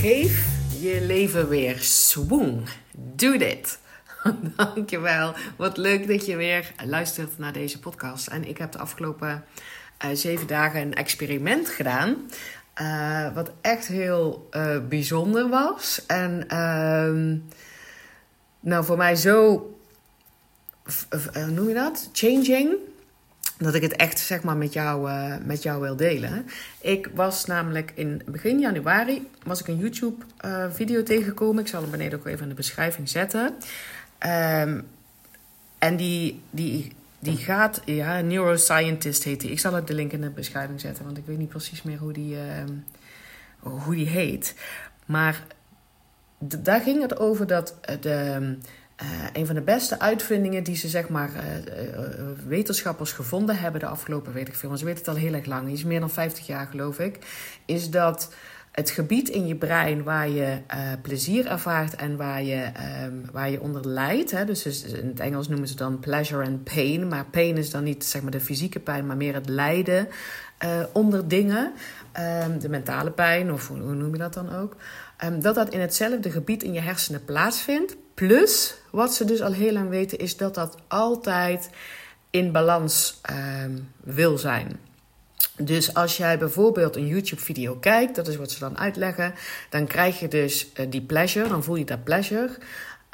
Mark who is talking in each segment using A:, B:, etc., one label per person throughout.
A: Geef je leven weer swoon. Doe dit. Dankjewel. Wat leuk dat je weer luistert naar deze podcast. En ik heb de afgelopen uh, zeven dagen een experiment gedaan. Uh, wat echt heel uh, bijzonder was. En uh, nou, voor mij zo. Noem je dat? Changing dat ik het echt zeg maar met jou, uh, met jou wil delen. Ik was namelijk in begin januari was ik een YouTube uh, video tegengekomen. Ik zal hem beneden ook even in de beschrijving zetten. Um, en die, die, die gaat, ja, neuroscientist heet die. Ik zal het de link in de beschrijving zetten, want ik weet niet precies meer hoe die, uh, hoe die heet. Maar daar ging het over dat de uh, een van de beste uitvindingen die ze, zeg maar, uh, uh, wetenschappers gevonden hebben de afgelopen, weet ik veel, maar ze weten het al heel erg lang, is meer dan 50 jaar geloof ik, is dat het gebied in je brein waar je plezier ervaart en waar je, um, waar je onder lijdt, hè, dus in het Engels noemen ze dan pleasure and pain, maar pain is dan niet zeg maar de fysieke pijn, maar meer het lijden onder dingen, um, de mentale pijn of hoe, noem je dat dan ook, um, dat dat in hetzelfde gebied in je hersenen plaatsvindt. Plus, wat ze dus al heel lang weten, is dat dat altijd in balans um, wil zijn. Dus als jij bijvoorbeeld een YouTube-video kijkt, dat is wat ze dan uitleggen, dan krijg je dus uh, die pleasure, dan voel je dat pleasure.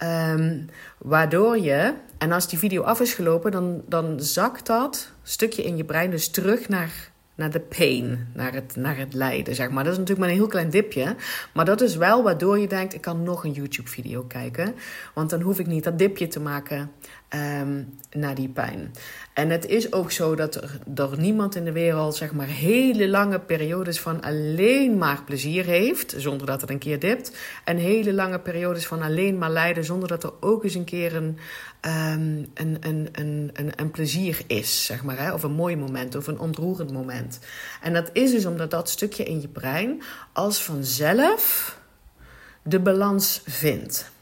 A: Um, waardoor je, en als die video af is gelopen, dan, dan zakt dat stukje in je brein dus terug naar naar de pain, naar het, naar het lijden, zeg maar. Dat is natuurlijk maar een heel klein dipje. Maar dat is wel waardoor je denkt, ik kan nog een YouTube-video kijken. Want dan hoef ik niet dat dipje te maken um, naar die pijn. En het is ook zo dat er door niemand in de wereld, zeg maar, hele lange periodes van alleen maar plezier heeft, zonder dat het een keer dipt. En hele lange periodes van alleen maar lijden, zonder dat er ook eens een keer een, um, een, een, een, een, plezier is, zeg maar. Hè? Of een mooi moment, of een ontroerend moment. En dat is dus omdat dat stukje in je brein als vanzelf de balans vindt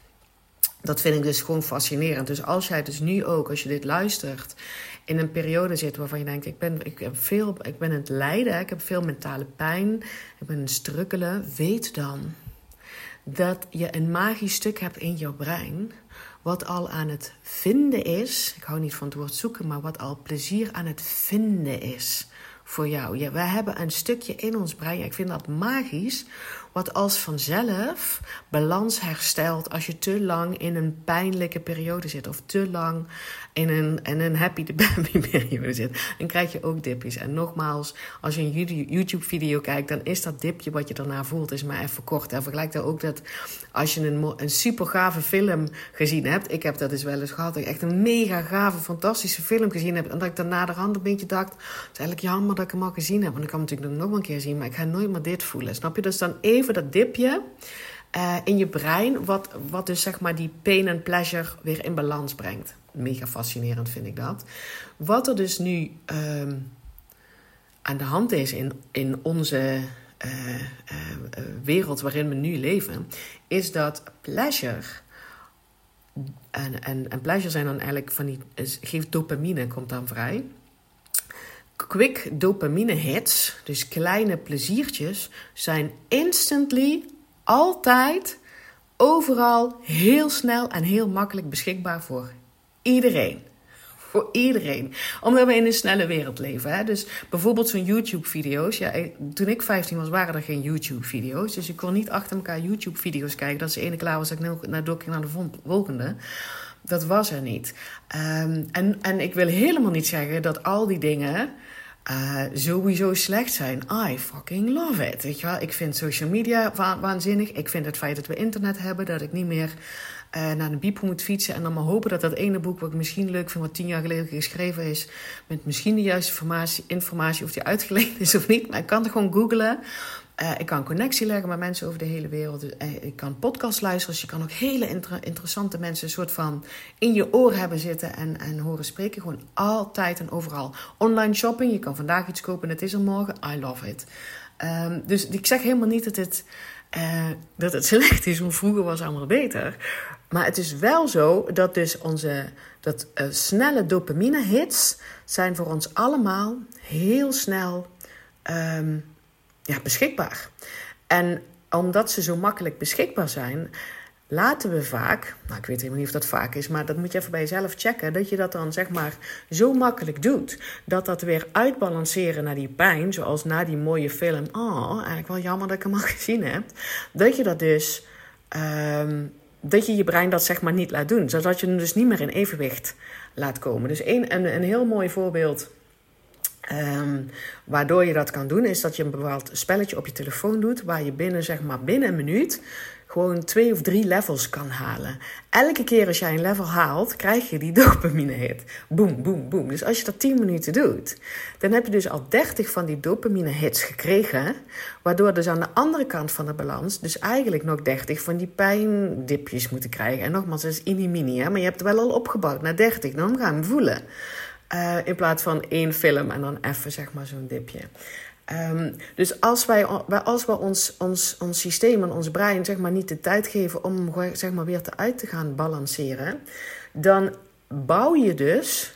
A: dat vind ik dus gewoon fascinerend. Dus als jij dus nu ook, als je dit luistert, in een periode zit waarvan je denkt: ik ben, ik heb veel, ik ben het lijden, ik heb veel mentale pijn, ik ben het strukkelen, weet dan dat je een magisch stuk hebt in jouw brein. Wat al aan het vinden is, ik hou niet van het woord zoeken, maar wat al plezier aan het vinden is voor jou. Ja, wij hebben een stukje in ons brein, ik vind dat magisch, wat als vanzelf balans herstelt als je te lang in een pijnlijke periode zit of te lang in een, in een happy the baby periode zit. Dan krijg je ook dipjes. En nogmaals, als je een YouTube-video kijkt, dan is dat dipje wat je daarna voelt, is maar even kort. En vergelijk daar ook dat als je een, een super gave film gezien hebt. Ik heb dat dus wel eens gehad. Dat ik echt een mega gave, fantastische film gezien heb. En dat ik daarna de hand een beetje dacht: het is eigenlijk jammer dat ik hem al gezien heb. Want ik kan hem natuurlijk nog een keer zien, maar ik ga nooit meer dit voelen. Snap je? Dus dan even dat dipje. Uh, in je brein, wat, wat dus zeg maar die pain en pleasure weer in balans brengt. Mega fascinerend vind ik dat. Wat er dus nu uh, aan de hand is in, in onze uh, wereld waarin we nu leven, is dat pleasure. En, en, en pleasure zijn dan eigenlijk van die. geeft dopamine, komt dan vrij quick dopamine hits, dus kleine pleziertjes, zijn instantly altijd overal heel snel en heel makkelijk beschikbaar voor iedereen. Voor iedereen. Omdat we in een snelle wereld leven. Hè? Dus bijvoorbeeld zo'n YouTube-video's. Ja, toen ik 15 was, waren er geen YouTube-video's. Dus ik kon niet achter elkaar YouTube-video's kijken. Dat ze ene klaar was, dat ik naar naar de volgende. Dat was er niet. Um, en, en ik wil helemaal niet zeggen dat al die dingen uh, sowieso slecht zijn. I fucking love it. Weet je wel? Ik vind social media wa waanzinnig. Ik vind het feit dat we internet hebben, dat ik niet meer uh, naar een biep moet fietsen. En dan maar hopen dat dat ene boek, wat ik misschien leuk vind, wat tien jaar geleden geschreven is, met misschien de juiste informatie, informatie of die uitgeleend is of niet. Maar ik kan het gewoon googlen. Uh, ik kan connectie leggen met mensen over de hele wereld. Uh, ik kan podcast luisteren. Dus je kan ook hele inter interessante mensen een soort van in je oor hebben zitten en, en horen spreken. Gewoon altijd en overal. Online shopping. Je kan vandaag iets kopen en het is er morgen. I love it. Um, dus ik zeg helemaal niet dat het, uh, dat het slecht is. Want vroeger was het allemaal beter. Maar het is wel zo dat dus onze dat, snelle dopamine hits zijn voor ons allemaal heel snel... Um, ja, beschikbaar. En omdat ze zo makkelijk beschikbaar zijn, laten we vaak, nou ik weet helemaal niet of dat vaak is, maar dat moet je even bij jezelf checken, dat je dat dan zeg maar zo makkelijk doet. Dat dat weer uitbalanceren naar die pijn, zoals na die mooie film, oh, eigenlijk wel jammer dat ik hem al gezien heb. Dat je dat dus, um, dat je je brein dat zeg maar niet laat doen, zodat je hem dus niet meer in evenwicht laat komen. Dus een, een, een heel mooi voorbeeld Um, waardoor je dat kan doen, is dat je een bepaald spelletje op je telefoon doet, waar je binnen, zeg maar, binnen een minuut gewoon twee of drie levels kan halen. Elke keer als jij een level haalt, krijg je die dopamine hit. Boom, boom, boom. Dus als je dat 10 minuten doet, dan heb je dus al 30 van die dopamine hits gekregen. Waardoor dus aan de andere kant van de balans, dus eigenlijk nog 30 van die pijndipjes moeten krijgen. En nogmaals, dat is in mini, hè? maar je hebt het wel al opgebouwd naar 30. Dan ga je hem voelen. Uh, in plaats van één film en dan even zeg maar zo'n dipje. Um, dus als wij, als we ons, ons, ons systeem en ons brein zeg maar, niet de tijd geven om zeg maar, weer te uit te gaan balanceren, dan bouw je dus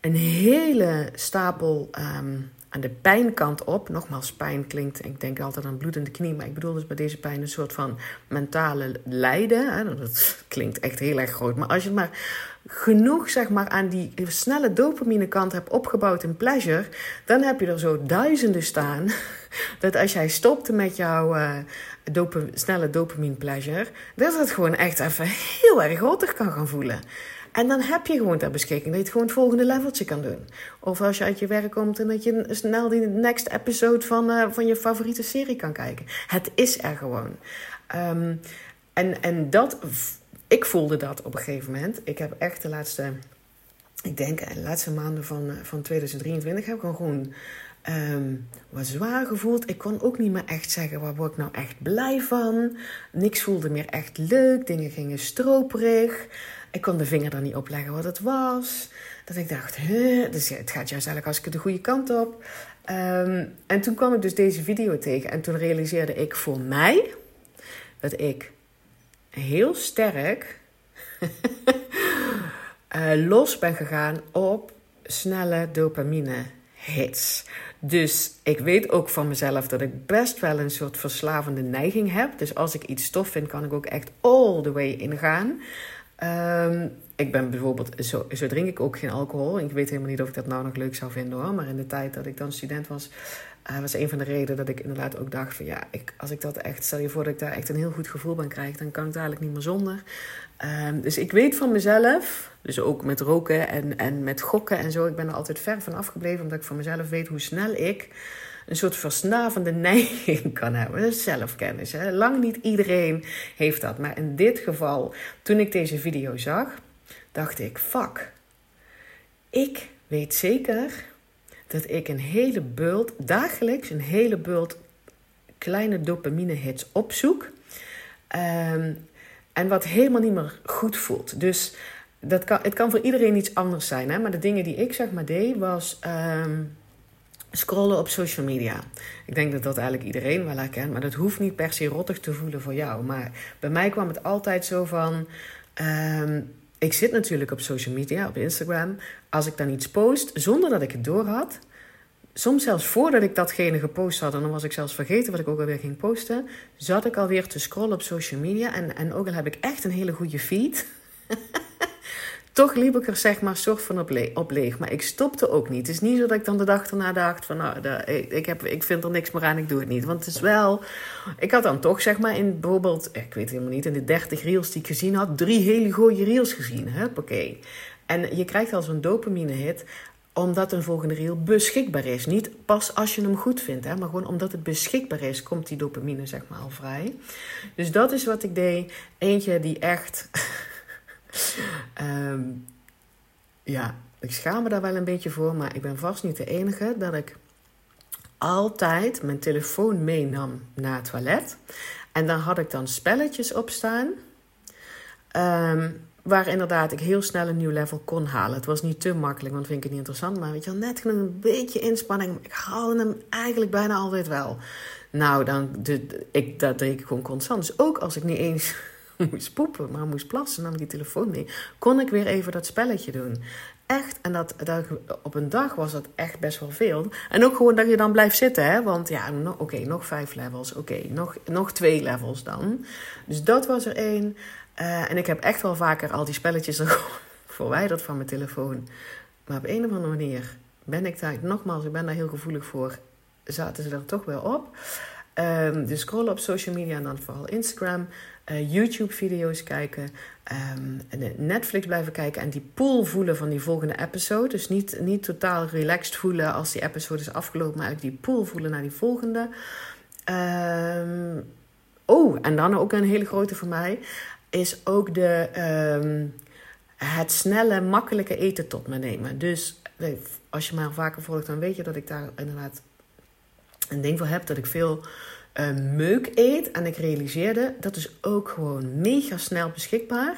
A: een hele stapel um, aan de pijnkant op. Nogmaals, pijn klinkt, ik denk altijd aan bloedende knie, maar ik bedoel dus bij deze pijn een soort van mentale lijden. Hè? Dat klinkt echt heel erg groot, maar als je maar genoeg zeg maar, aan die snelle dopamine kant hebt opgebouwd in pleasure, dan heb je er zo duizenden staan. Dat als jij stopte met jouw uh, snelle dopamine pleasure, dat het gewoon echt even heel erg rottig kan gaan voelen. En dan heb je gewoon ter beschikking dat je het gewoon het volgende leveltje kan doen. Of als je uit je werk komt en dat je snel die next episode van, uh, van je favoriete serie kan kijken. Het is er gewoon. Um, en, en dat ik voelde dat op een gegeven moment. Ik heb echt de laatste, ik denk de laatste maanden van, eh, van 2023 heb ik gewoon um, wat zwaar gevoeld. Ik kon ook niet meer echt zeggen waar word ik nou echt blij van. Niks voelde meer echt leuk. Dingen gingen stroperig. Ik kon de vinger er niet op leggen wat het was. Dat ik dacht, dus het gaat juist eigenlijk als ik de goede kant op. Um, en toen kwam ik dus deze video tegen. En toen realiseerde ik voor mij dat ik heel sterk uh, los ben gegaan op snelle dopamine hits. Dus ik weet ook van mezelf dat ik best wel een soort verslavende neiging heb. Dus als ik iets tof vind, kan ik ook echt all the way ingaan. Um, ik ben bijvoorbeeld, zo, zo drink ik ook geen alcohol. Ik weet helemaal niet of ik dat nou nog leuk zou vinden hoor. Maar in de tijd dat ik dan student was, uh, was een van de redenen dat ik inderdaad ook dacht van ja, ik, als ik dat echt, stel je voor dat ik daar echt een heel goed gevoel bij krijg, dan kan ik eigenlijk niet meer zonder. Um, dus ik weet van mezelf, dus ook met roken en, en met gokken en zo, ik ben er altijd ver van afgebleven, omdat ik van mezelf weet hoe snel ik een soort versnavende neiging kan hebben. Zelfkennis. Hè? Lang niet iedereen heeft dat. Maar in dit geval, toen ik deze video zag, dacht ik: fuck. Ik weet zeker dat ik een hele bult, dagelijks een hele bult kleine dopamine hits opzoek. Um, en wat helemaal niet meer goed voelt. Dus dat kan, het kan voor iedereen iets anders zijn. Hè? Maar de dingen die ik zeg maar deed was um, scrollen op social media. Ik denk dat dat eigenlijk iedereen wel herkent. Maar dat hoeft niet per se rottig te voelen voor jou. Maar bij mij kwam het altijd zo van... Um, ik zit natuurlijk op social media, op Instagram. Als ik dan iets post, zonder dat ik het door had, soms zelfs voordat ik datgene gepost had, en dan was ik zelfs vergeten wat ik ook alweer ging posten, zat ik alweer te scrollen op social media. En, en ook al heb ik echt een hele goede feed, toch liep ik er zeg maar soort van op, le op, leeg. Maar ik stopte ook niet. Het is niet zo dat ik dan de dag erna dacht van nou, ik, heb, ik vind er niks meer aan, ik doe het niet. Want het is wel, ik had dan toch zeg maar in bijvoorbeeld, ik weet helemaal niet, in de 30 reels die ik gezien had, drie hele goede reels gezien. Oké. En je krijgt al zo'n dopamine hit omdat een volgende reel beschikbaar is. Niet pas als je hem goed vindt, hè, maar gewoon omdat het beschikbaar is, komt die dopamine zeg maar al vrij. Dus dat is wat ik deed. Eentje die echt. um, ja, ik schaam me daar wel een beetje voor, maar ik ben vast niet de enige dat ik altijd mijn telefoon meenam naar het toilet. En dan had ik dan spelletjes op staan. Um, waar inderdaad ik heel snel een nieuw level kon halen. Het was niet te makkelijk, want vind ik het niet interessant. Maar weet je wel, net genoeg een beetje inspanning. Ik haalde hem eigenlijk bijna altijd wel. Nou, dan, ik, dat deed ik gewoon constant. Dus ook als ik niet eens moest poepen, maar moest plassen, nam ik die telefoon mee. Kon ik weer even dat spelletje doen. echt, en dat, dat, op een dag was dat echt best wel veel. En ook gewoon dat je dan blijft zitten, hè? Want ja, oké, nog vijf levels. Oké, nog, nog twee levels dan. Dus dat was er één. Uh, en ik heb echt wel vaker al die spelletjes er verwijderd van mijn telefoon. Maar op een of andere manier ben ik daar, nogmaals, ik ben daar heel gevoelig voor, zaten ze er toch wel op. Um, dus scrollen op social media en dan vooral Instagram. Uh, YouTube-video's kijken. Um, Netflix blijven kijken en die pool voelen van die volgende episode. Dus niet, niet totaal relaxed voelen als die episode is afgelopen, maar eigenlijk die pool voelen naar die volgende. Um, oh, en dan ook een hele grote voor mij is ook de, het snelle, makkelijke eten tot me nemen. Dus als je mij al vaker volgt, dan weet je dat ik daar inderdaad een ding voor heb dat ik veel uh, meuk eet. En ik realiseerde, dat is ook gewoon mega snel beschikbaar.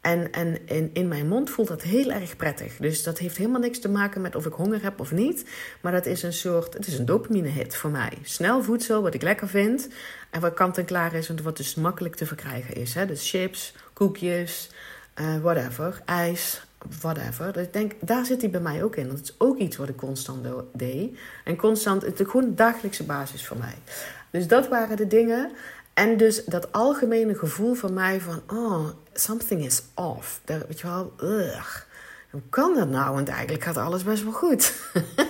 A: En, en in, in mijn mond voelt dat heel erg prettig. Dus dat heeft helemaal niks te maken met of ik honger heb of niet. Maar dat is een soort, het is een dopamine hit voor mij. Snel voedsel, wat ik lekker vind. En wat kant en klaar is en wat dus makkelijk te verkrijgen is. Hè? Dus chips, koekjes, uh, whatever, ijs, whatever. Dus ik denk, daar zit hij bij mij ook in. Dat is ook iets wat ik constant deed. En constant, het is gewoon dagelijkse basis voor mij. Dus dat waren de dingen. En dus dat algemene gevoel van mij van, oh, something is off. Daar, weet je wel, ugh. Hoe kan dat nou? Want eigenlijk gaat alles best wel goed.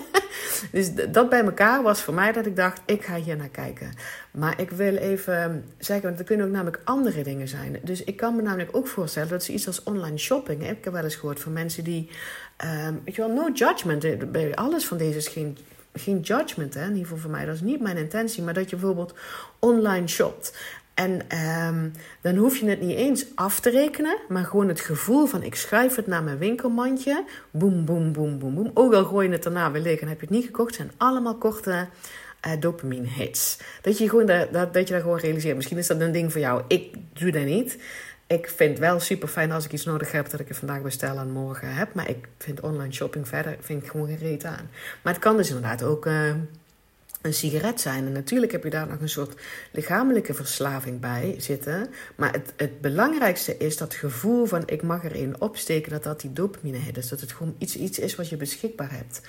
A: dus dat bij elkaar was voor mij dat ik dacht, ik ga hier naar kijken. Maar ik wil even zeggen, want er kunnen ook namelijk andere dingen zijn. Dus ik kan me namelijk ook voorstellen dat ze iets als online shopping. Ik heb wel eens gehoord van mensen die, um, weet je wel, no judgment. Bij alles van deze is geen geen judgment, hè? in ieder geval voor mij, dat is niet mijn intentie, maar dat je bijvoorbeeld online shopt. En um, dan hoef je het niet eens af te rekenen, maar gewoon het gevoel van ik schrijf het naar mijn winkelmandje. Boem, boem, boem, boem, boem. Ook al gooi je het daarna weer leeg en heb je het niet gekocht, zijn allemaal korte uh, dopamine hits. Dat je, gewoon dat, dat, dat je dat gewoon realiseert. Misschien is dat een ding voor jou. Ik doe dat niet ik vind wel super fijn als ik iets nodig heb dat ik het vandaag bestel en morgen heb. Maar ik vind online shopping verder vind ik gewoon geen reet aan. Maar het kan dus inderdaad ook uh, een sigaret zijn. En natuurlijk heb je daar nog een soort lichamelijke verslaving bij zitten. Maar het, het belangrijkste is dat gevoel van ik mag er opsteken, dat dat die dopamine is. Dus dat het gewoon iets, iets is wat je beschikbaar hebt.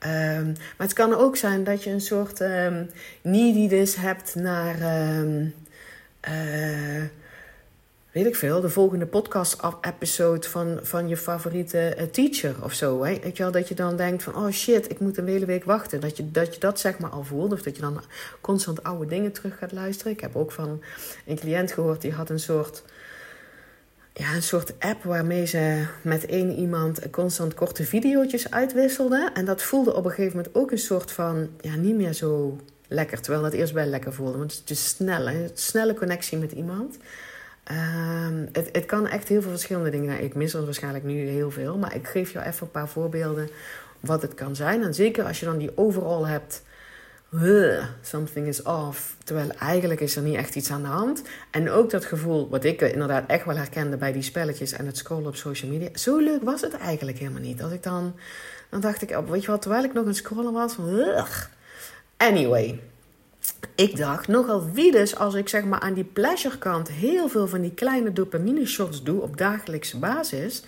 A: Um, maar het kan ook zijn dat je een soort um, neediness hebt naar. Um, weet ik veel, de volgende podcast-episode van, van je favoriete uh, teacher of zo. Hè? Weet je wel, dat je dan denkt van, oh shit, ik moet een hele week wachten. Dat je, dat je dat zeg maar al voelt. Of dat je dan constant oude dingen terug gaat luisteren. Ik heb ook van een cliënt gehoord, die had een soort... Ja, een soort app waarmee ze met één iemand constant korte video's uitwisselde. En dat voelde op een gegeven moment ook een soort van, ja, niet meer zo lekker. Terwijl dat eerst wel lekker voelde. Want het is snel, hè? snelle connectie met iemand. Um, het, het kan echt heel veel verschillende dingen. Nou, ik mis er waarschijnlijk nu heel veel. Maar ik geef jou even een paar voorbeelden wat het kan zijn. En zeker als je dan die overal hebt. something is off. Terwijl eigenlijk is er niet echt iets aan de hand. En ook dat gevoel, wat ik inderdaad echt wel herkende bij die spelletjes en het scrollen op social media. Zo leuk was het eigenlijk helemaal niet. Als ik dan, dan dacht ik, oh, weet je wat, terwijl ik nog het scrollen was. Anyway, ik dacht nogal wie dus als ik zeg maar aan die pleasure kant heel veel van die kleine dopamine shots doe op dagelijkse basis.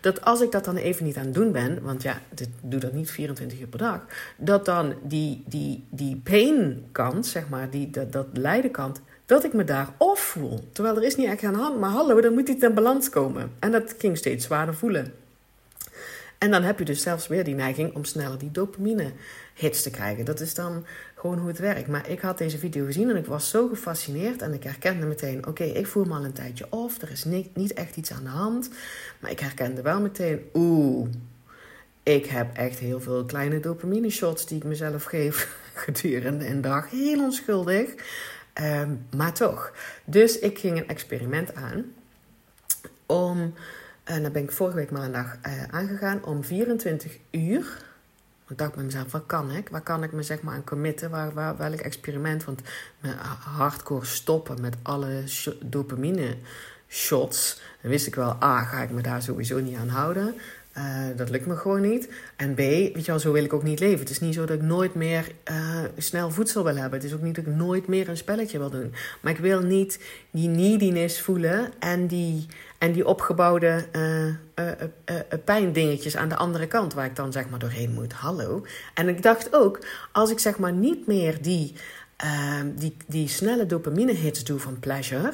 A: Dat als ik dat dan even niet aan het doen ben, want ja, ik doe dat niet 24 uur per dag. Dat dan die, die, die pain kant, zeg maar, die, dat, dat lijden kant, dat ik me daar off voel. Terwijl er is niet echt aan hand, maar hallo, dan moet iets in balans komen. En dat ging steeds zwaarder voelen. En dan heb je dus zelfs weer die neiging om sneller die dopamine hits te krijgen. Dat is dan gewoon hoe het werkt. Maar ik had deze video gezien en ik was zo gefascineerd. En ik herkende meteen, oké, ik voel me al een tijdje off. Er is niet, echt iets aan de hand. Maar ik herkende wel meteen, oeh, ik heb echt heel veel kleine dopamine shots die ik mezelf geef gedurende een dag. Heel onschuldig. Ehm, maar toch. Dus ik ging een experiment aan om, en daar ben ik vorige week maandag uh, aangegaan, om 24 uur ik dacht bij mezelf, wat kan ik? Waar kan ik me zeg maar aan committen? Waar, waar, welk experiment? Want met hardcore stoppen met alle dopamine shots, dan wist ik wel, ah, ga ik me daar sowieso niet aan houden. Uh, dat lukt me gewoon niet. En B, weet je wel, zo wil ik ook niet leven. Het is niet zo dat ik nooit meer uh, snel voedsel wil hebben. Het is ook niet dat ik nooit meer een spelletje wil doen. Maar ik wil niet die neediness voelen en die, en die opgebouwde uh, pijndingetjes aan de andere kant, waar ik dan zeg maar doorheen moet. Hallo. En ik dacht ook, als ik zeg maar niet meer die, die, die snelle dopamine hits doe van pleasure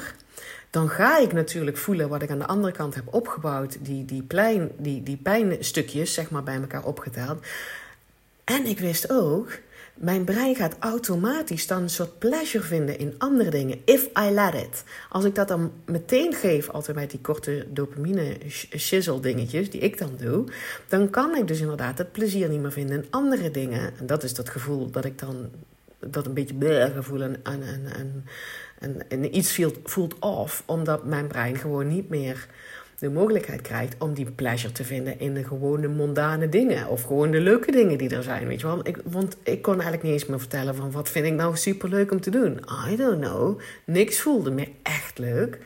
A: dan ga ik natuurlijk voelen wat ik aan de andere kant heb opgebouwd. Die, die, plein, die, die pijnstukjes, zeg maar, bij elkaar opgeteld. En ik wist ook, mijn brein gaat automatisch dan een soort pleasure vinden in andere dingen. If I let it. Als ik dat dan meteen geef, altijd bij die korte dopamine shizzle dingetjes, die ik dan doe, dan kan ik dus inderdaad het plezier niet meer vinden in andere dingen. En dat is dat gevoel dat ik dan dat een beetje bleh gevoel en, en, en, en, en iets voelt, voelt off, omdat mijn brein gewoon niet meer de mogelijkheid krijgt om die pleasure te vinden in de gewone mondane dingen. Of gewoon de leuke dingen die er zijn, weet je wel. Ik, want ik kon eigenlijk niet eens meer vertellen van wat vind ik nou super leuk om te doen. I don't know. Niks voelde meer echt leuk.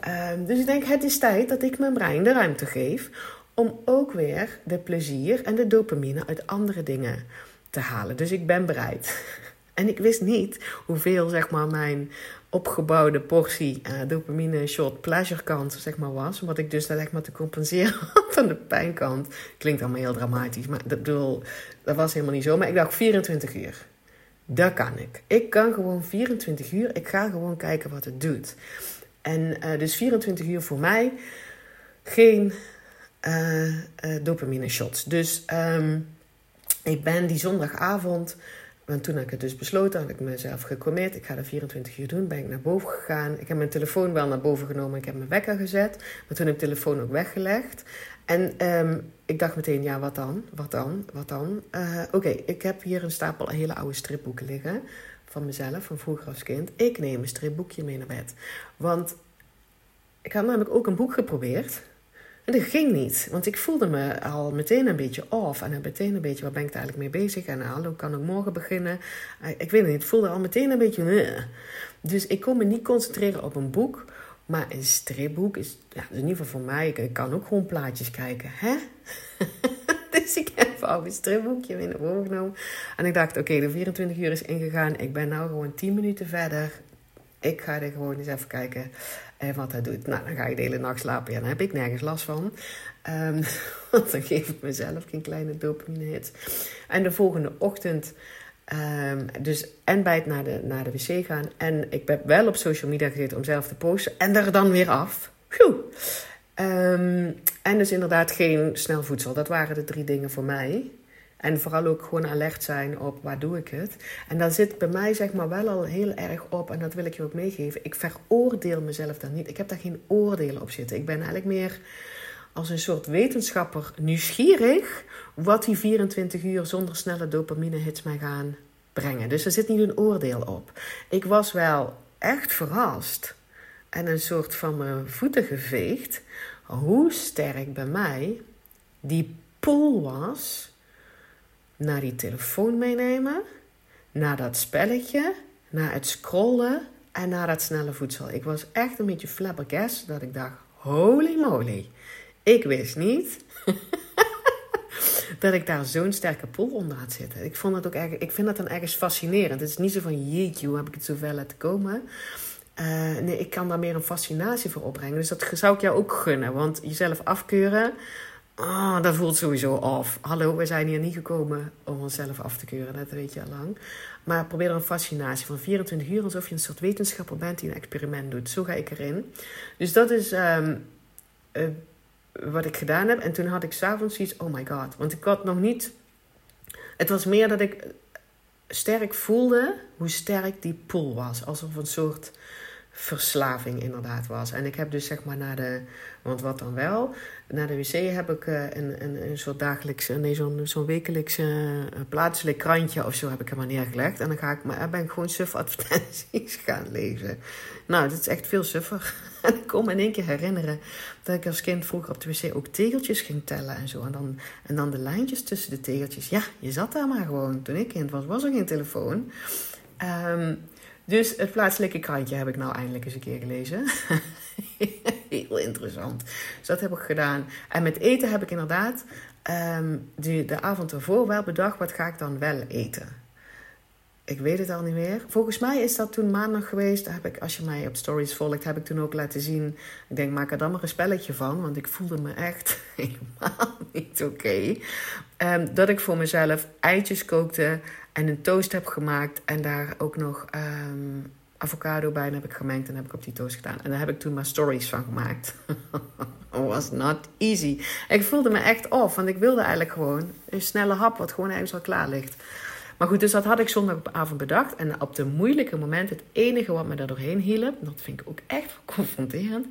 A: Ehm, dus ik denk, het is tijd dat ik mijn brein de ruimte geef om ook weer de plezier en de dopamine uit andere dingen te halen. Dus ik ben bereid. En ik wist niet hoeveel zeg maar, mijn opgebouwde portie uh, dopamine shot pleasure kant zeg maar, was. Wat ik dus zeg maar, te compenseren had aan de pijnkant. Klinkt allemaal heel dramatisch, maar dat, bedoel, dat was helemaal niet zo. Maar ik dacht 24 uur. Dat kan ik. Ik kan gewoon 24 uur. Ik ga gewoon kijken wat het doet. En uh, dus 24 uur voor mij geen uh, dopamine shots. Dus um, ik ben die zondagavond en toen heb ik het dus besloten, had ik mezelf gecommit. Ik ga er 24 uur doen. Ben ik naar boven gegaan. Ik heb mijn telefoon wel naar boven genomen. Ik heb mijn wekker gezet. Maar toen heb ik de telefoon ook weggelegd. En um, ik dacht meteen, ja, wat dan? Wat dan? Wat dan? Uh, Oké, ik heb hier een stapel hele oude stripboeken liggen. Van mezelf, van vroeger als kind. Ik neem een stripboekje mee naar bed. Want ik had namelijk ook een boek geprobeerd. En dat ging niet, want ik voelde me al meteen een beetje off. En meteen een beetje, waar ben ik eigenlijk mee bezig? En hallo, kan ik morgen beginnen? Eh, ik weet het niet, het voelde al meteen een beetje... Dus ik kon me niet concentreren op een boek. Maar een stripboek is, ja, in ieder geval voor mij, ik, kan ook gewoon plaatjes kijken. Hè? dus ik heb al een stripboekje naar boven genomen. En ik dacht, oké, de 24 uur is ingegaan. Ik ben nou gewoon 10 minuten verder. Ik ga er gewoon eens even kijken en wat hij doet. Nou, dan ga je de hele nacht slapen. Ja, dan heb ik nergens last van. Um, want dan geef ik mezelf geen kleine dopamine hits. En de volgende ochtend... Um, dus en bij het naar de, naar de wc gaan. En ik ben wel op social media gezeten om zelf te posten. En er dan weer af. Um, en dus inderdaad geen snel voedsel. Dat waren de drie dingen voor mij. En vooral ook gewoon alert zijn op waar doe ik het. En dan zit bij mij zeg maar wel al heel erg op, en dat wil ik je ook meegeven. Ik veroordeel mezelf dan niet. Ik heb daar geen oordelen op zitten. Ik ben eigenlijk meer als een soort wetenschapper nieuwsgierig wat die 24 uur zonder snelle dopamine hits mij gaan brengen. Dus er zit niet een oordeel op. Ik was wel echt verrast en een soort van mijn voeten geveegd hoe sterk bij mij die pull was naar die telefoon meenemen, naar dat spelletje, naar het scrollen en naar dat snelle voedsel. Ik was echt een beetje flabbergast dat ik dacht, holy moly, ik wist niet dat ik daar zo'n sterke pool onder had zitten. Ik, vond het ook erg, ik vind dat dan ergens fascinerend. Het is niet zo van, jeetje, hoe heb ik het zo ver laten komen? Uh, nee, ik kan daar meer een fascinatie voor opbrengen. Dus dat zou ik jou ook gunnen. Want jezelf afkeuren, Oh, dat voelt sowieso af. Hallo, we zijn hier niet gekomen om onszelf af te keuren, dat weet je al lang. Maar probeer er een fascinatie van 24 uur, alsof je een soort wetenschapper bent die een experiment doet. Zo ga ik erin. Dus dat is um, uh, wat ik gedaan heb. En toen had ik s'avonds iets, oh my god. Want ik had nog niet. Het was meer dat ik sterk voelde hoe sterk die pool was. Alsof een soort verslaving inderdaad was. En ik heb dus zeg maar naar de, want wat dan wel, naar de wc heb ik uh, een, een, een soort dagelijks, nee, zo'n zo'n wekelijks uh, plaatselijk krantje of zo heb ik helemaal neergelegd. En dan ga ik, maar ben ik gewoon suf advertenties gaan lezen. Nou, dat is echt veel suffer. En ik kon me in één keer herinneren dat ik als kind vroeger op de wc ook tegeltjes ging tellen en zo. En dan, en dan de lijntjes tussen de tegeltjes. Ja, je zat daar maar gewoon. Toen ik kind was, was er geen telefoon. Um, dus het plaatselijke krantje heb ik nou eindelijk eens een keer gelezen. heel interessant. Dus dat heb ik gedaan. En met eten heb ik inderdaad um, de, de avond ervoor wel bedacht, wat ga ik dan wel eten? Ik weet het al niet meer. Volgens mij is dat toen maandag geweest. Heb ik, als je mij op stories volgt, heb ik toen ook laten zien. Ik denk, maak er dan maar een spelletje van. Want ik voelde me echt helemaal niet oké. Ehm, dat ik voor mezelf eitjes kookte en een toast heb gemaakt. En daar ook nog um, avocado bij heb ik gemengd. En heb ik op die toast gedaan. En daar heb ik toen maar stories van gemaakt. was not easy. Ik voelde me echt off. Want ik wilde eigenlijk gewoon een snelle hap. Wat gewoon ergens al klaar ligt. Maar goed, dus dat had ik zondagavond bedacht. En op de moeilijke momenten, het enige wat me daar doorheen hielp, dat vind ik ook echt confronterend,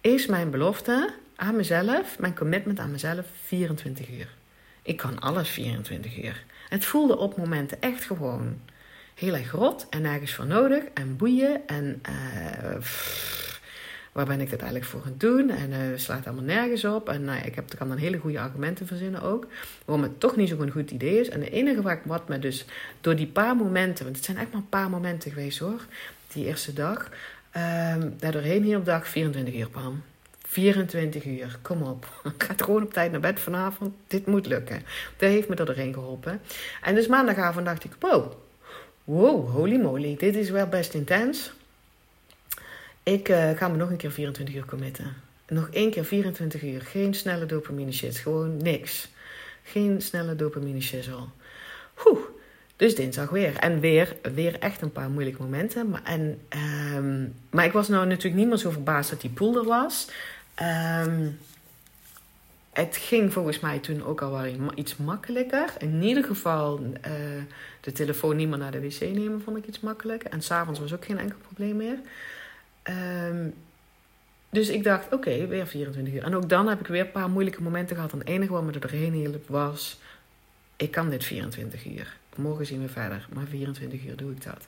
A: is mijn belofte aan mezelf, mijn commitment aan mezelf, 24 uur. Ik kan alles 24 uur. Het voelde op momenten echt gewoon heel erg rot en nergens voor nodig en boeien en uh, waar ben ik dit eigenlijk voor gaan doen? En uh, slaat allemaal nergens op. En nou ik heb, kan dan hele goede argumenten verzinnen ook. Waarom het toch niet zo'n goed idee is. En de enige wat, wat me dus door die paar momenten, want het zijn echt maar een paar momenten geweest hoor, die eerste dag, um, daardoorheen hier op dag 24 uur kwam. 24 uur, kom op. Ga gewoon op tijd naar bed vanavond. Dit moet lukken. Dat heeft me er doorheen geholpen. En dus maandagavond dacht ik, wow, wow, holy moly, dit is wel best intens. Ik uh, ga me nog een keer 24 uur committen. Nog één keer 24 uur. Geen snelle dopamine shit. Gewoon niks. Geen snelle dopamine shizzle. Oeh. Dus dinsdag weer. En weer, weer echt een paar moeilijke momenten. Maar, en, um, maar ik was nou natuurlijk niet meer zo verbaasd dat die pool er was. Um, het ging volgens mij toen ook al wel iets makkelijker. In ieder geval uh, de telefoon niet meer naar de wc nemen vond ik iets makkelijker. En s'avonds was ook geen enkel probleem meer. Um, dus ik dacht, oké, weer 24 uur. En ook dan heb ik weer een paar moeilijke momenten gehad. En het enige wat me er doorheen hielp was... Ik kan dit 24 uur. Morgen zien we verder. Maar 24 uur doe ik dat.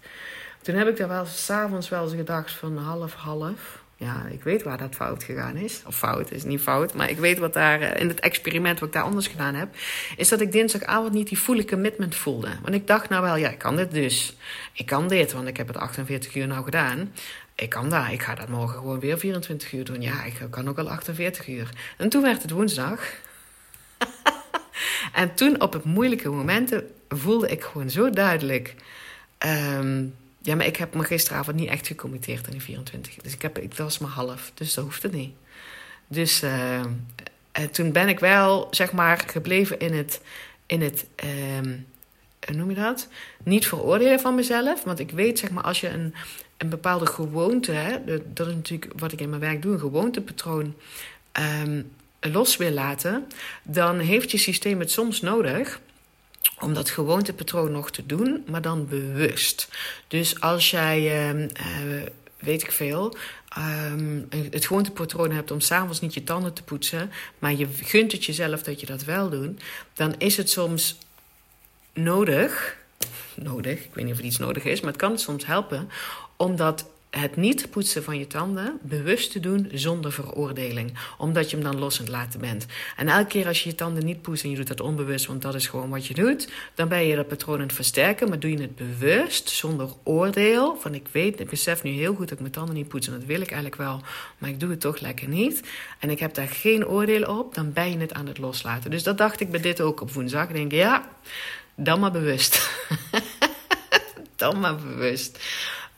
A: Toen heb ik daar wel s'avonds wel eens gedacht van half, half. Ja, ik weet waar dat fout gegaan is. Of fout, is niet fout. Maar ik weet wat daar eh, in het experiment wat ik daar anders gedaan heb. Is dat ik dinsdagavond niet die volle commitment voelde. Want ik dacht nou wel, ja, ik kan dit dus. Ik kan dit, want ik heb het 48 uur nou gedaan ik kan dat. Ik ga dat morgen gewoon weer 24 uur doen. Ja, ik kan ook al 48 uur. En toen werd het woensdag. en toen op het moeilijke momenten voelde ik gewoon zo duidelijk. Ehm, ja, maar ik heb me gisteravond niet echt gecommitteerd aan die 24. Dus ik heb, het was maar half. Dus dat hoeft het niet. Dus uh, toen ben ik wel, zeg maar, gebleven in het. In het um, hoe noem je dat? Niet veroordelen van mezelf. Want ik weet, zeg maar, als je een, een bepaalde gewoonte, hè, dat is natuurlijk wat ik in mijn werk doe, een gewoontepatroon um, los wil laten, dan heeft je systeem het soms nodig om dat gewoontepatroon nog te doen, maar dan bewust. Dus als jij, uh, weet ik veel, um, het gewoontepatroon hebt om s'avonds niet je tanden te poetsen, maar je gunt het jezelf dat je dat wel doet, dan is het soms nodig, nodig, ik weet niet of het iets nodig is, maar het kan soms helpen omdat het niet poetsen van je tanden bewust te doen zonder veroordeling. Omdat je hem dan los laten bent. En elke keer als je je tanden niet poetst en je doet dat onbewust, want dat is gewoon wat je doet, dan ben je dat patroon aan het versterken. Maar doe je het bewust, zonder oordeel. Van ik weet, ik besef nu heel goed dat ik mijn tanden niet poets en dat wil ik eigenlijk wel, maar ik doe het toch lekker niet. En ik heb daar geen oordeel op, dan ben je het aan het loslaten. Dus dat dacht ik bij dit ook op woensdag. Ik denk, ja, dan maar bewust. dan maar bewust.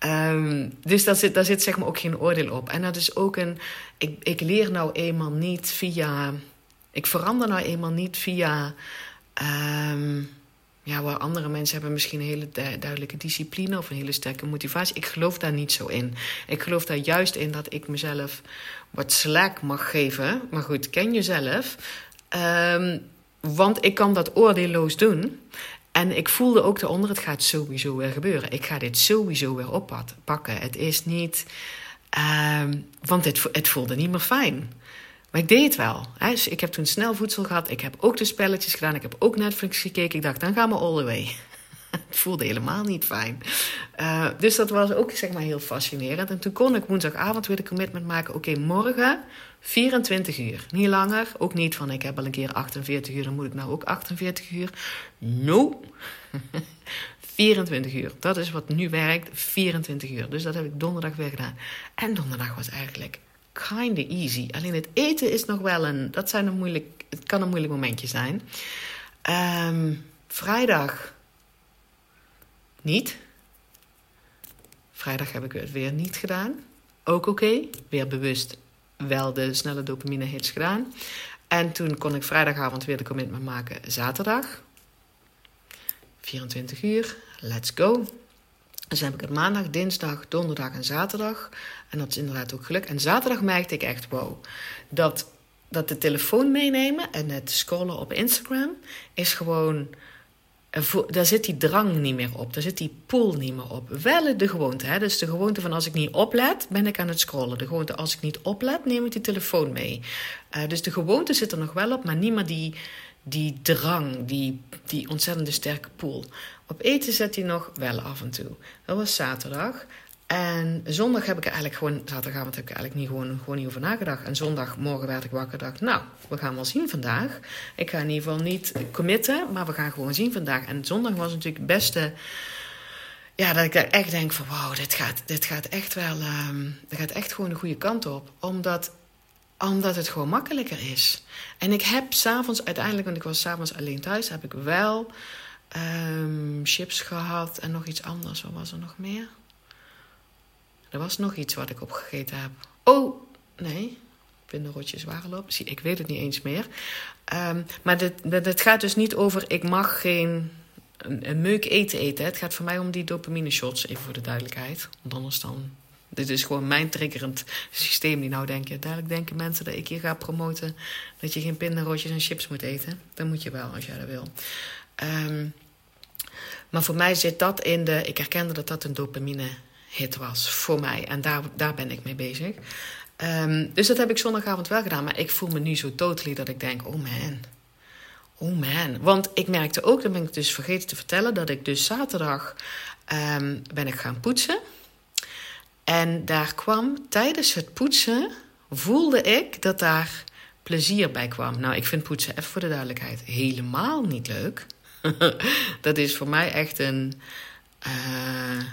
A: Um, dus daar zit, daar zit zeg maar ook geen oordeel op. En dat is ook een. Ik, ik leer nou eenmaal niet via. Ik verander nou eenmaal niet via. Um, ja, waar andere mensen hebben misschien een hele duidelijke discipline of een hele sterke motivatie. Ik geloof daar niet zo in. Ik geloof daar juist in dat ik mezelf wat slack mag geven. Maar goed, ken jezelf. Um, want ik kan dat oordeelloos doen. En ik voelde ook daaronder, het gaat sowieso weer gebeuren. Ik ga dit sowieso weer oppakken. Het is niet... Uh, want het, het voelde niet meer fijn. Maar ik deed het wel. Hè? Dus ik heb toen snel voedsel gehad. Ik heb ook de spelletjes gedaan. Ik heb ook Netflix gekeken. Ik dacht, dan gaan we all the way. het voelde helemaal niet fijn. Uh, dus dat was ook zeg maar heel fascinerend. En toen kon ik woensdagavond weer de commitment maken. Oké, morgen 24 uur. Niet langer. Ook niet van ik heb al een keer 48 uur. Dan moet ik nou ook 48 uur. No. 24 uur. Dat is wat nu werkt. 24 uur. Dus dat heb ik donderdag weer gedaan. En donderdag was eigenlijk kind of easy. Alleen het eten is nog wel een, dat zijn een moeilijk, het kan een moeilijk momentje zijn. Ehm, vrijdag niet. Vrijdag heb ik het weer niet gedaan. Ook oké. Weer bewust wel de snelle dopamine hits gedaan. En toen kon ik vrijdagavond weer de commitment maken. Zaterdag. 24 uur. Let's go. Dus heb ik het maandag, dinsdag, donderdag en zaterdag. En dat is inderdaad ook gelukt. En zaterdag merkte ik echt, wow, dat, dat de telefoon meenemen en het scrollen op Instagram is gewoon daar zit die drang niet meer op. Daar zit die pool niet meer op. Wel de gewoonte. Hè? Dus de gewoonte van als ik niet oplet, ben ik aan het scrollen. De gewoonte als ik niet oplet, neem ik die telefoon mee. Uh, dus de gewoonte zit er nog wel op, maar niet meer die, die drang, die, die ontzettende sterke pool. Op eten zet hij nog wel af en toe. Dat was zaterdag. En zondag heb ik eigenlijk gewoon, zaterdagavond heb ik eigenlijk niet, gewoon, gewoon niet over nagedacht. En zondagmorgen werd ik wakker dacht, nou, we gaan wel zien vandaag. Ik ga in ieder geval niet committen, maar we gaan gewoon zien vandaag. En zondag was natuurlijk het beste, ja, dat ik echt denk van, wauw, dit gaat, dit gaat echt wel, um, dit gaat echt gewoon de goede kant op. Omdat, omdat het gewoon makkelijker is. En ik heb s'avonds uiteindelijk, want ik was s'avonds alleen thuis, heb ik wel um, chips gehad en nog iets anders. Wat was er nog meer? Er was nog iets wat ik opgegeten heb. Oh, nee. Pinderotjes waren op. Ik weet het niet eens meer. Um, maar het gaat dus niet over ik mag geen een, meuk eten eten. Het gaat voor mij om die dopamine shots, even voor de duidelijkheid. Want anders dan... Dit is gewoon mijn triggerend systeem. Die nou denken, duidelijk denken mensen dat ik hier ga promoten... dat je geen pinderotjes en chips moet eten. Dan moet je wel, als jij dat wil. Um, maar voor mij zit dat in de... Ik herkende dat dat een dopamine hit was voor mij. En daar, daar ben ik mee bezig. Um, dus dat heb ik zondagavond wel gedaan. Maar ik voel me nu zo totally dat ik denk: oh man. Oh man. Want ik merkte ook, dat ben ik dus vergeten te vertellen, dat ik dus zaterdag um, ben ik gaan poetsen. En daar kwam tijdens het poetsen, voelde ik dat daar plezier bij kwam. Nou, ik vind poetsen, even voor de duidelijkheid, helemaal niet leuk. dat is voor mij echt een. Uh,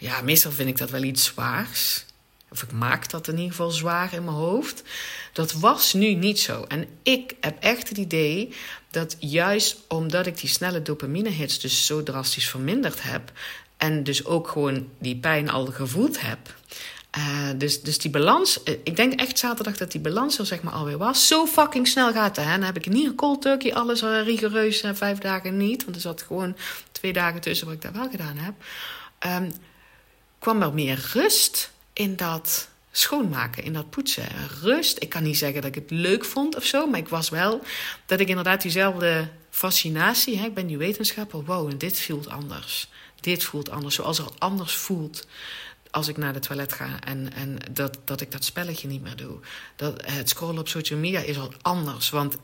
A: ja, meestal vind ik dat wel iets zwaars. Of ik maak dat in ieder geval zwaar in mijn hoofd. Dat was nu niet zo. En ik heb echt het idee dat juist omdat ik die snelle dopamine hits dus zo drastisch verminderd heb. En dus ook gewoon die pijn al gevoeld heb. Uh, dus, dus die balans, eh, ik denk echt zaterdag dat die balans er zeg maar alweer was. Zo fucking snel gaat het. Hè? Dan heb ik niet een cold turkey, alles uh, rigoureus, uh, vijf dagen niet. Want er zat gewoon twee dagen tussen wat ik daar wel gedaan heb. Um, kwam er meer rust in dat schoonmaken, in dat poetsen. Rust. Ik kan niet zeggen dat ik het leuk vond of zo, maar ik was wel dat ik inderdaad diezelfde fascinatie. Hè, ik ben nu wetenschapper. Wow, dit voelt anders. Dit voelt anders. Zoals het anders voelt als ik naar de toilet ga en, en dat, dat ik dat spelletje niet meer doe. Dat, het scrollen op social media is al anders. Want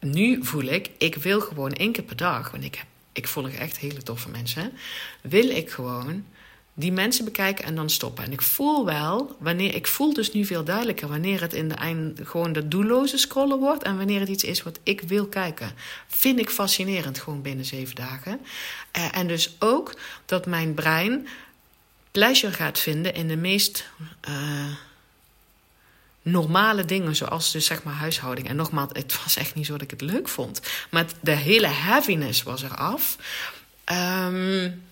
A: nu voel ik, ik wil gewoon één keer per dag, want ik, ik volg echt hele toffe mensen, wil ik gewoon die mensen bekijken en dan stoppen. En ik voel wel, wanneer, ik voel dus nu veel duidelijker wanneer het in de eind gewoon dat doelloze scrollen wordt en wanneer het iets is wat ik wil kijken. Vind ik fascinerend gewoon binnen zeven dagen. Uh, en dus ook dat mijn brein pleasure gaat vinden in de meest uh, normale dingen, zoals dus zeg maar huishouding. En nogmaals, het was echt niet zo dat ik het leuk vond, maar de hele heaviness was eraf. Um,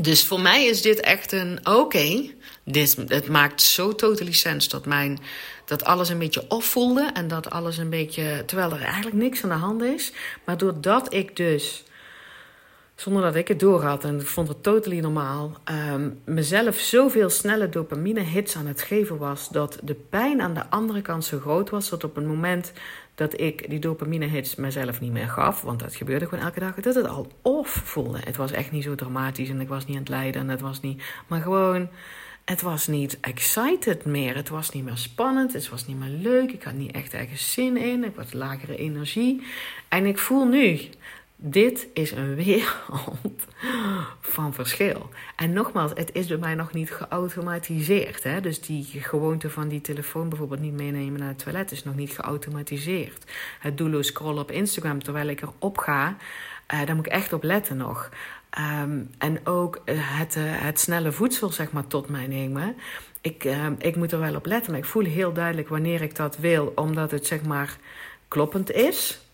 A: dus voor mij is dit echt een oké. Okay, het maakt zo totally sense dat, mijn, dat alles een beetje off voelde. En dat alles een beetje. Terwijl er eigenlijk niks aan de hand is. Maar doordat ik dus. Zonder dat ik het door had en ik vond het totally normaal. Um, mezelf zoveel snelle dopamine hits aan het geven was. Dat de pijn aan de andere kant zo groot was. Dat op het moment dat ik die dopamine hits mezelf niet meer gaf, want dat gebeurde gewoon elke dag, dat het al off voelde. Het was echt niet zo dramatisch en ik was niet aan het lijden en het was niet, maar gewoon, het was niet excited meer. Het was niet meer spannend, het was niet meer leuk, ik had niet echt ergens zin in, ik was lagere energie. En ik voel nu dit is een wereld van verschil. En nogmaals, het is bij mij nog niet geautomatiseerd. Hè? Dus die gewoonte van die telefoon bijvoorbeeld niet meenemen naar het toilet is nog niet geautomatiseerd. Het doelloos scrollen op Instagram terwijl ik erop ga. Uh, daar moet ik echt op letten nog. Ehm, en ook het, het snelle voedsel, zeg maar, tot mij nemen. Ik, ehm, ik moet er wel op letten, maar ik voel heel duidelijk wanneer ik dat wil, omdat het, zeg maar, kloppend is.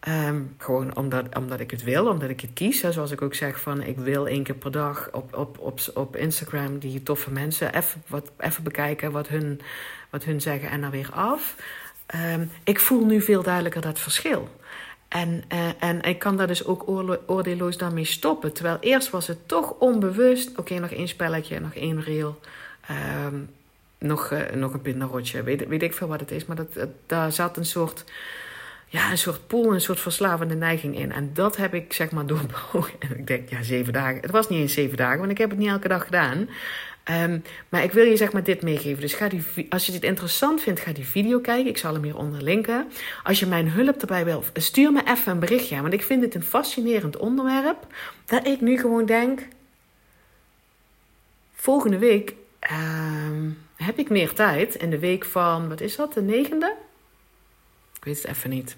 A: Ehm, gewoon omdat, omdat ik het wil, omdat ik het kies. Zoals ik ook zeg van ik wil één keer per dag op, op, op, op Instagram die toffe mensen even, wat, even bekijken wat hun, wat hun zeggen en dan weer af. Ehm, ik voel nu veel duidelijker dat verschil. En, uh, en ik kan daar dus ook oordeelloos daarmee stoppen. Terwijl eerst was het toch onbewust. Oké, nog één spelletje, nog één reel. Um, nog, uh, nog een pindarotje. Weet, weet ik veel wat het is. Maar dat, daar zat een soort ja, een soort pool, een soort verslavende neiging in. En dat heb ik zeg maar doorbroken. En ik denk, ja, zeven dagen. Het was niet eens zeven dagen, want ik heb het niet elke dag gedaan. Um, maar ik wil je zeg maar dit meegeven. Dus ga die, als je dit interessant vindt, ga die video kijken. Ik zal hem hieronder linken. Als je mijn hulp erbij wil, stuur me even een berichtje. Want ik vind het een fascinerend onderwerp. Dat ik nu gewoon denk... Volgende week um, heb ik meer tijd. In de week van, wat is dat, de negende? Ik weet het even niet.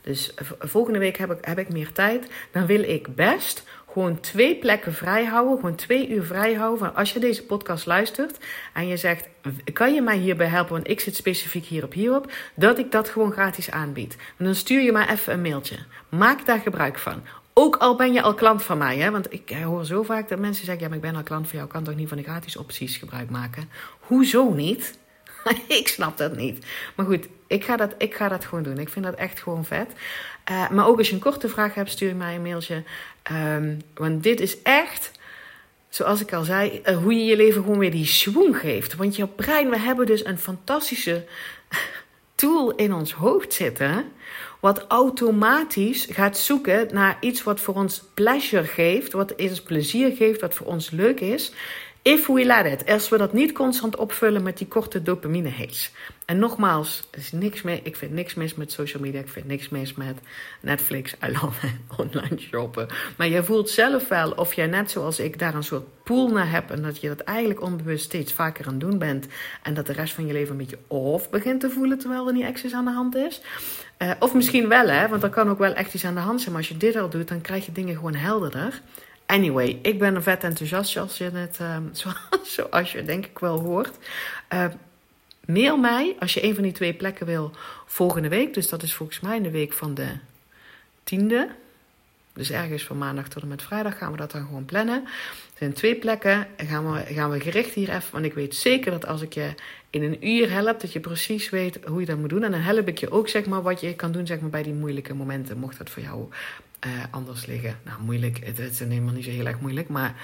A: Dus volgende week heb ik, heb ik meer tijd. Dan wil ik best gewoon twee plekken vrij houden. Gewoon twee uur vrij houden. Van als je deze podcast luistert en je zegt: Kan je mij hierbij helpen? Want ik zit specifiek hierop, hierop. Dat ik dat gewoon gratis aanbied. En dan stuur je mij even een mailtje. Maak daar gebruik van. Ook al ben je al klant van mij. Hè? Want ik hoor zo vaak dat mensen zeggen: Ja, maar ik ben al klant van jou. kan toch niet van de gratis opties gebruik maken? Hoezo niet? ik snap dat niet. Maar goed, ik ga dat, ik ga dat gewoon doen. Ik vind dat echt gewoon vet. Uh, maar ook als je een korte vraag hebt, stuur mij een mailtje. Um, want dit is echt, zoals ik al zei, uh, hoe je je leven gewoon weer die schwung geeft. Want je brein, we hebben dus een fantastische tool in ons hoofd zitten. Wat automatisch gaat zoeken naar iets wat voor ons pleasure geeft. Wat ons plezier geeft, wat voor ons leuk is. If we let it. Als we dat niet constant opvullen met die korte dopamine hits. En nogmaals, er is niks mee, ik vind niks mis met social media. Ik vind niks mis met Netflix. I love online shoppen. Maar je voelt zelf wel of jij net zoals ik daar een soort pool naar hebt. En dat je dat eigenlijk onbewust steeds vaker aan het doen bent. En dat de rest van je leven een beetje off begint te voelen terwijl er niet echt aan de hand is. Uh, of misschien wel, hè, want er kan ook wel echt iets aan de hand zijn. Maar als je dit al doet, dan krijg je dingen gewoon helderder. Anyway, ik ben een vet enthousiast, zoals je het, um, zoals je denk ik wel hoort. Uh, mail mij als je een van die twee plekken wil volgende week. Dus dat is volgens mij in de week van de tiende. Dus ergens van maandag tot en met vrijdag gaan we dat dan gewoon plannen. Er zijn twee plekken. Gaan we, gaan we gericht hier even. Want ik weet zeker dat als ik je in een uur help, dat je precies weet hoe je dat moet doen. En dan help ik je ook zeg maar, wat je kan doen zeg maar, bij die moeilijke momenten. Mocht dat voor jou uh, anders liggen. Nou, moeilijk. Het, het is helemaal niet zo heel erg moeilijk. Maar,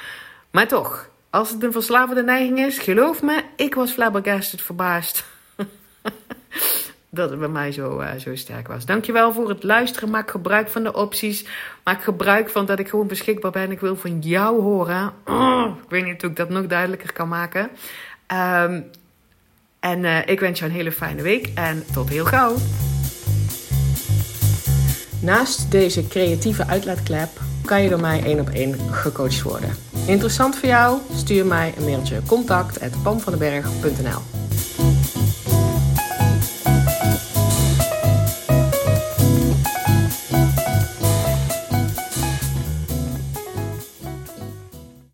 A: maar toch, als het een verslavende neiging is, geloof me, ik was flabbergasted verbaasd. dat het bij mij zo, uh, zo sterk was. Dankjewel voor het luisteren. Maak gebruik van de opties. Maak gebruik van dat ik gewoon beschikbaar ben. Ik wil van jou horen. Oh, ik weet niet hoe ik dat nog duidelijker kan maken. Um, en uh, ik wens jou een hele fijne week en tot heel gauw. Naast deze creatieve uitlaatklep kan je door mij één op één gecoacht worden. Interessant voor jou? Stuur mij een mailtje contact@pamvandenberg.nl